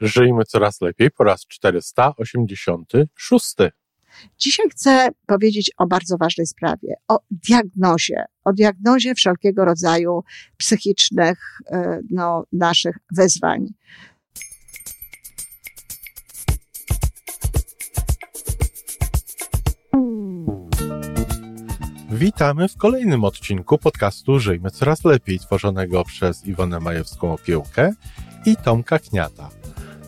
Żyjmy coraz lepiej po raz 486. Dzisiaj chcę powiedzieć o bardzo ważnej sprawie, o diagnozie, o diagnozie wszelkiego rodzaju psychicznych e, no, naszych wyzwań. Witamy w kolejnym odcinku podcastu Żyjmy Coraz Lepiej, tworzonego przez Iwonę Majewską Opiełkę i Tomka Kniata.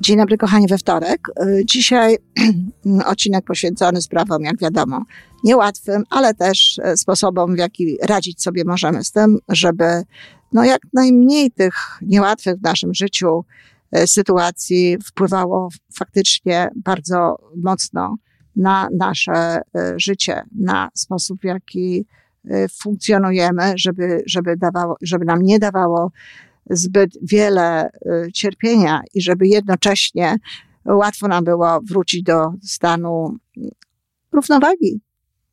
Dzień dobry, kochani, we wtorek. Y, Dzisiaj odcinek poświęcony sprawom, jak wiadomo, niełatwym, ale też e, sposobom, w jaki radzić sobie możemy z tym, żeby no, jak najmniej tych niełatwych w naszym życiu e, sytuacji wpływało faktycznie bardzo mocno na nasze e, życie, na sposób, w jaki funkcjonujemy, żeby, żeby, dawało, żeby nam nie dawało zbyt wiele y, cierpienia i żeby jednocześnie łatwo nam było wrócić do stanu równowagi,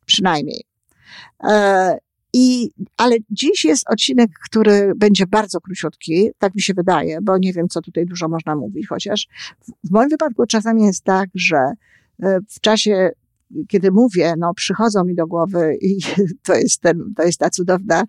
przynajmniej. E, I, ale dziś jest odcinek, który będzie bardzo króciutki, tak mi się wydaje, bo nie wiem, co tutaj dużo można mówić, chociaż w, w moim wypadku czasami jest tak, że e, w czasie kiedy mówię, no przychodzą mi do głowy i to jest, ten, to jest ta cudowna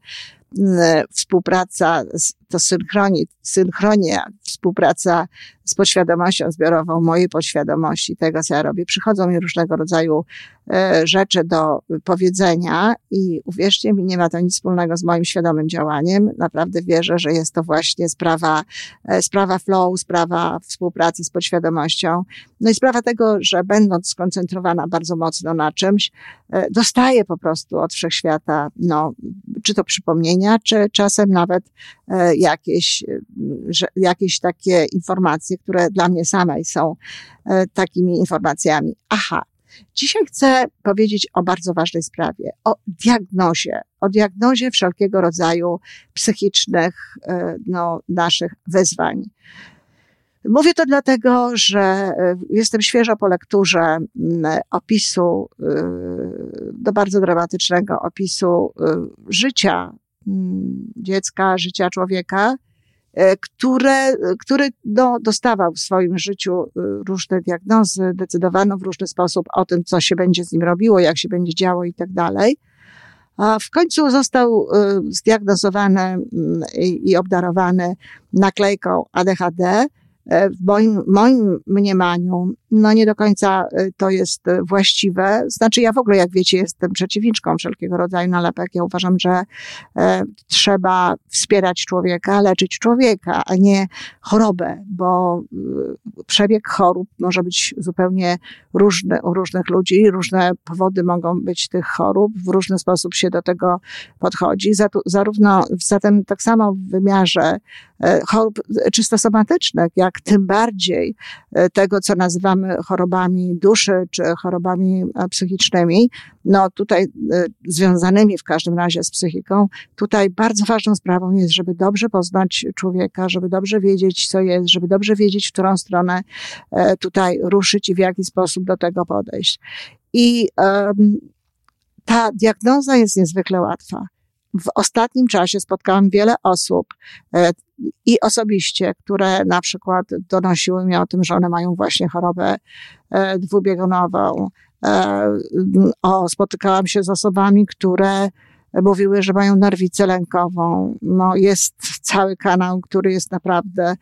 współpraca, to synchronie, synchronia, współpraca z podświadomością zbiorową, mojej podświadomości, tego co ja robię. Przychodzą mi różnego rodzaju e, rzeczy do powiedzenia i uwierzcie mi, nie ma to nic wspólnego z moim świadomym działaniem. Naprawdę wierzę, że jest to właśnie sprawa, e, sprawa flow, sprawa współpracy z podświadomością. No i sprawa tego, że będąc skoncentrowana bardzo mocno na czymś, e, dostaję po prostu od wszechświata, no, czy to czy czasem nawet jakieś, jakieś takie informacje, które dla mnie samej są e, takimi informacjami. Aha, Dzisiaj chcę powiedzieć o bardzo ważnej sprawie, o diagnozie, o diagnozie wszelkiego rodzaju psychicznych e, no, naszych wyzwań. Mówię to dlatego, że e, jestem świeżo po lekturze opisu, do bardzo dramatycznego opisu życia dziecka, życia człowieka, E, które, który no, dostawał w swoim życiu e, różne diagnozy, decydowano w różny sposób o tym, co się będzie z nim robiło, jak się będzie działo i tak dalej. A w końcu został e, zdiagnozowany mm, i obdarowany naklejką ADHD, E, w moim, moim mniemaniu, no nie do końca e, to jest e, właściwe. Znaczy, ja w ogóle, jak wiecie, jestem przeciwniczką wszelkiego rodzaju nalepek. Ja uważam, że e, trzeba wspierać człowieka, leczyć człowieka, a nie chorobę, bo e, przebieg chorób może być zupełnie różny u różnych ludzi, różne powody mogą być tych chorób, w różny sposób się do tego podchodzi. Zarówno, zatem tak samo w wymiarze E, chorób czysto somatycznych, jak tym bardziej e, tego, co nazywamy chorobami duszy czy chorobami e, psychicznymi, no tutaj związanymi w każdym razie z psychiką, tutaj bardzo ważną sprawą jest, żeby dobrze poznać człowieka, żeby dobrze wiedzieć, co jest, żeby dobrze wiedzieć, w którą stronę tutaj ruszyć i w jaki sposób do tego podejść. I um, ta diagnoza jest niezwykle łatwa. W ostatnim czasie spotkałam wiele osób e, i osobiście, które na przykład donosiły mi o tym, że one mają właśnie chorobę e, dwubiegunową. E, o, spotykałam się z osobami, które mówiły, że mają nerwicę lękową. No, jest cały kanał, który jest naprawdę,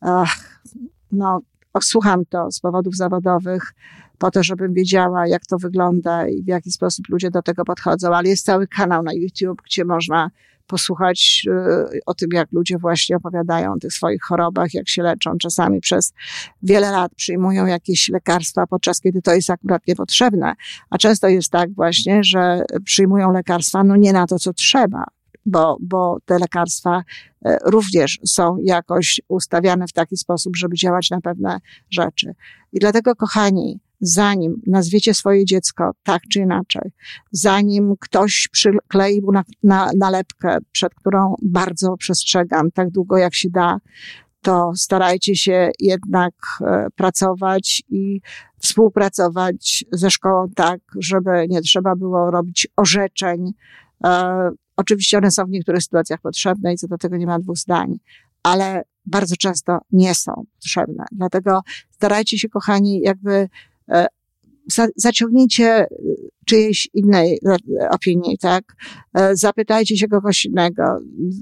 ach, no, słucham to z powodów zawodowych po to, żebym wiedziała, jak to wygląda i w jaki sposób ludzie do tego podchodzą, ale jest cały kanał na YouTube, gdzie można posłuchać y, o tym, jak ludzie właśnie opowiadają o tych swoich chorobach, jak się leczą. Czasami przez wiele lat przyjmują jakieś lekarstwa, podczas kiedy to jest akurat niepotrzebne. A często jest tak właśnie, że przyjmują lekarstwa, no nie na to, co trzeba. bo, bo te lekarstwa e, również są jakoś ustawiane w taki sposób, żeby działać na pewne rzeczy. I dlatego, kochani, zanim nazwiecie swoje dziecko tak czy inaczej, zanim ktoś przykleił na, na, nalepkę, przed którą bardzo przestrzegam, tak długo jak się da, to starajcie się jednak e, pracować i współpracować ze szkołą tak, żeby nie trzeba było robić orzeczeń. E, oczywiście one są w niektórych sytuacjach potrzebne i co do tego nie ma dwóch zdań, ale bardzo często nie są potrzebne. Dlatego starajcie się, kochani, jakby zaciągnijcie czyjejś innej opinii, tak? E, zapytajcie się kogoś innego.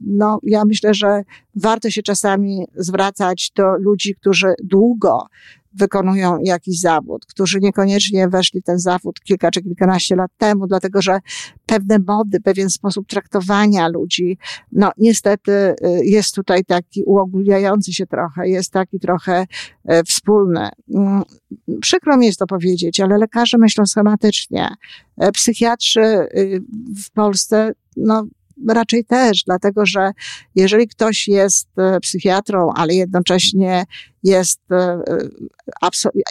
No, ja myślę, że warto się czasami zwracać do ludzi, którzy długo wykonują jakiś zawód, którzy niekoniecznie weszli w ten zawód kilka czy kilkanaście lat temu, dlatego że pewne mody, pewien sposób traktowania ludzi, no niestety y, jest tutaj taki uogólniający się trochę, jest taki trochę y, wspólny. Mm, przykro mi jest to powiedzieć, ale lekarze myślą schematycznie. E, psychiatrzy y, w Polsce, no raczej też, dlatego że jeżeli ktoś jest e, psychiatrą, ale jednocześnie jest, e,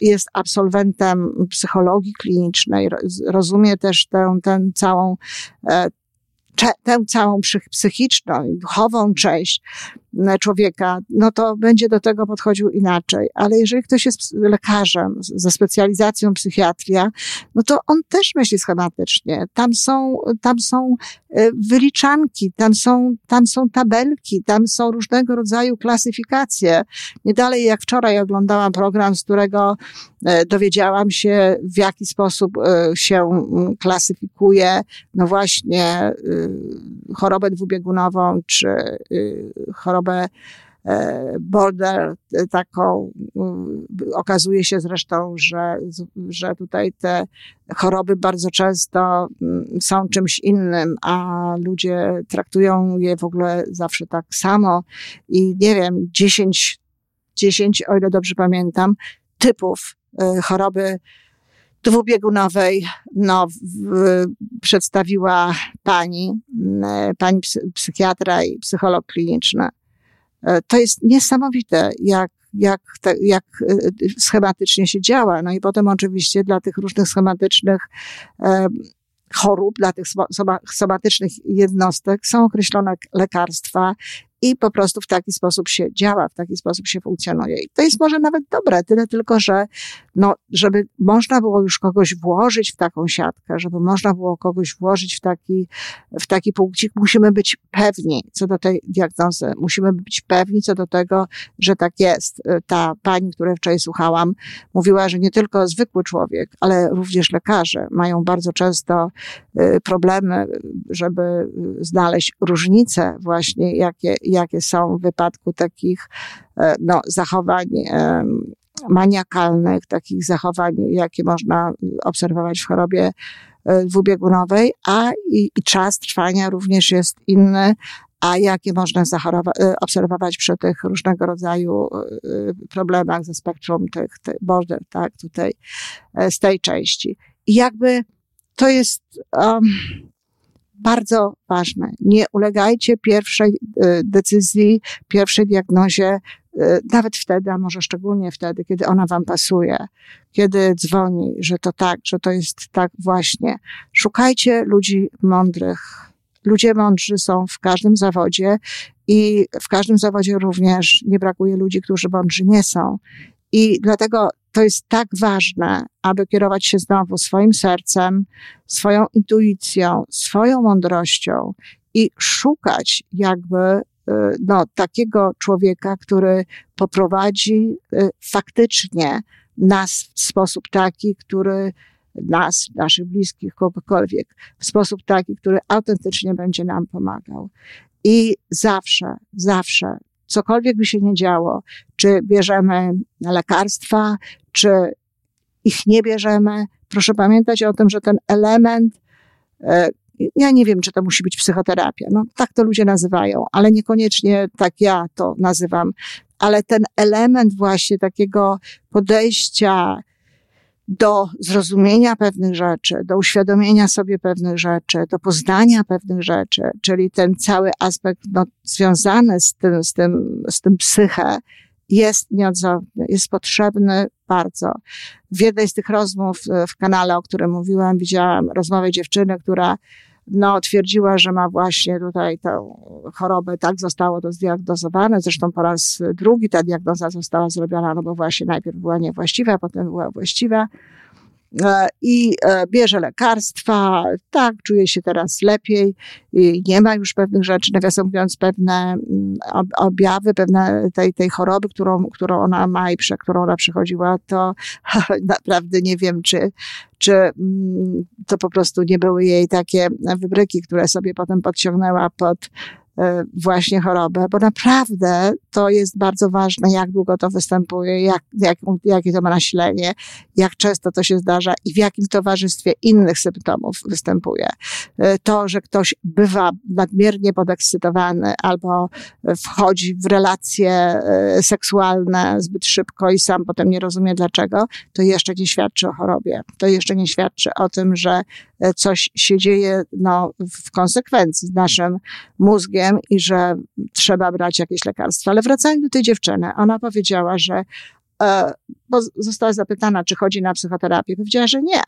jest absolwentem psychologii klinicznej, rozumie też tę, tę całą tę całą psychiczną i duchową część e, człowieka, no to będzie do tego podchodził inaczej. Ale jeżeli ktoś jest lekarzem ze specjalizacją psychiatria, no to on też myśli schematycznie. Tam są, tam są e, wyliczanki, tam są, tam są tabelki, tam są różnego rodzaju klasyfikacje. Nie dalej jak wczoraj oglądałam program, z którego e, dowiedziałam się, w jaki sposób się klasyfikuje, no właśnie, chorobę dwubiegunową, czy y, chorobę e, border, taką, y, okazuje się zresztą, że, że tutaj te choroby bardzo często mm, są czymś innym, a ludzie traktują je w ogóle zawsze tak samo i nie wiem, 10, 10, o ile dobrze pamiętam, typów y, choroby dwubiegunowej no, w, przedstawiła pani, pani psychiatra i psycholog kliniczny. E, to jest niesamowite, jak, jak, te, jak e, schematycznie się działa. No i potem oczywiście dla tych różnych schematycznych e, chorób, dla tych somatycznych jednostek są określone lekarstwa i po prostu w taki sposób się działa, w taki sposób się funkcjonuje. I to jest może nawet dobre, tyle tylko, że no, żeby można było już kogoś włożyć w taką siatkę, żeby można było kogoś włożyć w taki, w taki punkcik, musimy być pewni co do tej diagnozy. Musimy być pewni co do tego, że tak jest. Ta pani, której wczoraj słuchałam, mówiła, że nie tylko zwykły człowiek, ale również lekarze mają bardzo często y, problemy, żeby znaleźć różnice właśnie, jakie, jakie są w wypadku takich e, no, zachowań maniakalnych, takich zachowań, jakie można obserwować w chorobie e, dwubiegunowej, a i, i czas trwania również jest inny, a jakie można e, obserwować przy tych różnego rodzaju problemach ze spektrum tych, tych border, tak, tutaj z tej części. I jakby to jest um, bardzo ważne. Nie ulegajcie pierwszej e, decyzji, pierwszej diagnozie, e, nawet wtedy, a może szczególnie wtedy, kiedy ona wam pasuje, kiedy dzwoni, że to tak, że to jest tak właśnie. Szukajcie ludzi mądrych. Ludzie mądrzy są w każdym zawodzie i w każdym zawodzie również nie brakuje ludzi, którzy mądrzy nie są. I dlatego to jest tak ważne, aby kierować się znowu swoim sercem, swoją intuicją, swoją mądrością i szukać jakby y, no, takiego człowieka, który poprowadzi y, faktycznie nas w sposób taki, który nas, naszych bliskich, kogokolwiek, w sposób taki, który autentycznie będzie nam pomagał. I zawsze, zawsze cokolwiek by się nie działo, czy bierzemy lekarstwa, czy ich nie bierzemy, proszę pamiętać o tym, że ten element, e, ja nie wiem, czy to musi być psychoterapia, no tak to ludzie nazywają, ale niekoniecznie tak ja to nazywam, ale ten element właśnie takiego podejścia do zrozumienia pewnych rzeczy, do uświadomienia sobie pewnych rzeczy, do poznania pewnych rzeczy, czyli ten cały aspekt no, związany z tym, z tym, z tym psyche jest nieodzowny, jest potrzebny bardzo. W jednej z tych rozmów w kanale, o którym mówiłam, widziałam rozmowę dziewczyny, która no, twierdziła, że ma właśnie tutaj tę chorobę, tak zostało to zdiagnozowane. Zresztą po raz drugi ta diagnoza została zrobiona, no bo właśnie najpierw była niewłaściwa, potem była właściwa. E, I e, bierze lekarstwa, tak, czuje się teraz lepiej, nie ma już pewnych rzeczy, nawiasem mówiąc, pewne mm, objawy, pewne tej, tej choroby, którą, którą ona ma i przez którą ona przechodziła, to naprawdę nie wiem, czy, czy mm, to po prostu nie były jej takie wybryki, które sobie potem podciągnęła pod właśnie chorobę, bo naprawdę to jest bardzo ważne, jak długo to występuje, jak, jak, jakie to ma nasilenie, jak często to się zdarza i w jakim towarzystwie innych symptomów występuje. E, to, że ktoś bywa nadmiernie podekscytowany albo wchodzi w relacje e, seksualne zbyt szybko i sam potem nie rozumie dlaczego, to jeszcze nie świadczy o chorobie. To jeszcze nie świadczy o tym, że coś się dzieje no, w konsekwencji z naszym mózgiem i że trzeba brać jakieś lekarstwa. Ale wracając do tej dziewczyny, ona powiedziała, że e, bo została zapytana, czy chodzi na psychoterapię. Powiedziała, że nie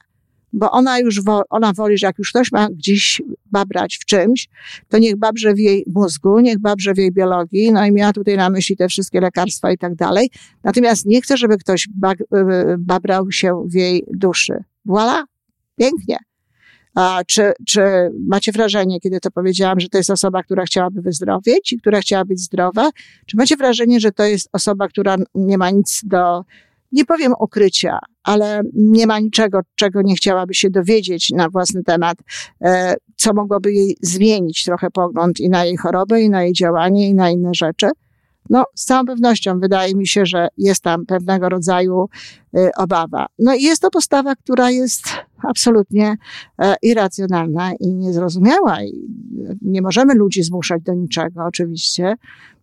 bo ona już, wo, ona woli, że jak już ktoś ma gdzieś babrać w czymś, to niech babrze w jej mózgu, niech babrze w jej biologii, no i miała tutaj na myśli te wszystkie lekarstwa i tak dalej. Natomiast nie chce, żeby ktoś bag, e, babrał się w jej duszy. Voilà, pięknie. A czy, czy macie wrażenie, kiedy to powiedziałam, że to jest osoba, która chciałaby wyzdrowieć i która chciała być zdrowa? Czy macie wrażenie, że to jest osoba, która nie ma nic do, nie powiem ukrycia, ale nie ma niczego, czego nie chciałaby się dowiedzieć na własny temat, e, co mogłoby jej zmienić trochę pogląd i na jej chorobę, i na jej działanie, i na inne rzeczy? No, z całą pewnością wydaje mi się, że jest tam pewnego rodzaju y, obawa. No i jest to postawa, która jest absolutnie e, irracjonalna i niezrozumiała. I nie możemy ludzi zmuszać do niczego, oczywiście.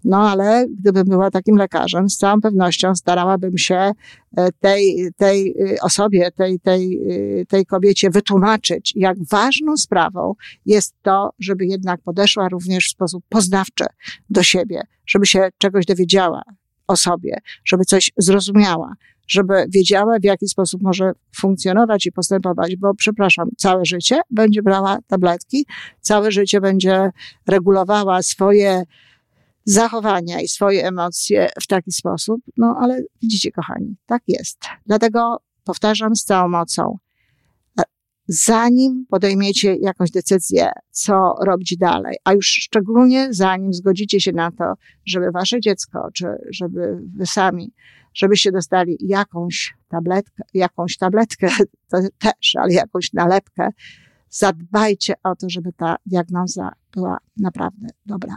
No ale gdybym była takim lekarzem, z całą pewnością starałabym się e, tej, tej y, osobie, tej, tej, y, tej kobiecie wytłumaczyć, jak ważną sprawą jest to, żeby jednak podeszła również w sposób poznawczy do siebie, żeby się czegoś dowiedziała o sobie, żeby coś zrozumiała, żeby wiedziała, w jaki sposób może funkcjonować i postępować, bo przepraszam, całe życie będzie brała tabletki, całe życie będzie regulowała swoje zachowania i swoje emocje w taki sposób. No ale widzicie, kochani, tak jest. Dlatego powtarzam z całą mocą, zanim podejmiecie jakąś decyzję, co robić dalej, a już szczególnie zanim zgodzicie się na to, żeby wasze dziecko, czy żeby wy sami, żebyście dostali jakąś tabletkę, jakąś tabletkę, to też, ale jakąś nalepkę, zadbajcie o to, żeby ta diagnoza była naprawdę dobra,